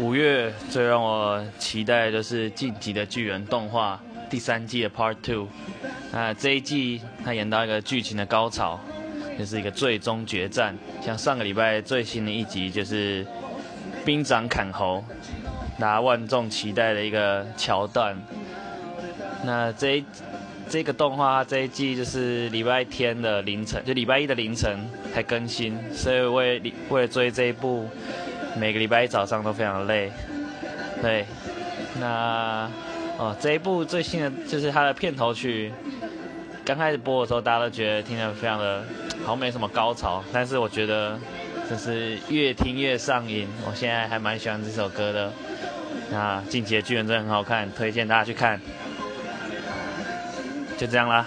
五月最让我期待的就是《晋级的巨人》动画第三季的 Part Two。那这一季它演到一个剧情的高潮，就是一个最终决战。像上个礼拜最新的一集就是兵长砍猴，大家万众期待的一个桥段。那这一这个动画这一季就是礼拜天的凌晨，就礼拜一的凌晨才更新，所以为为了追这一部。每个礼拜一早上都非常累，对，那哦这一部最新的就是它的片头曲，刚开始播的时候大家都觉得听得非常的好像没什么高潮，但是我觉得就是越听越上瘾，我现在还蛮喜欢这首歌的。那《进击的巨人》真的很好看，推荐大家去看。就这样啦。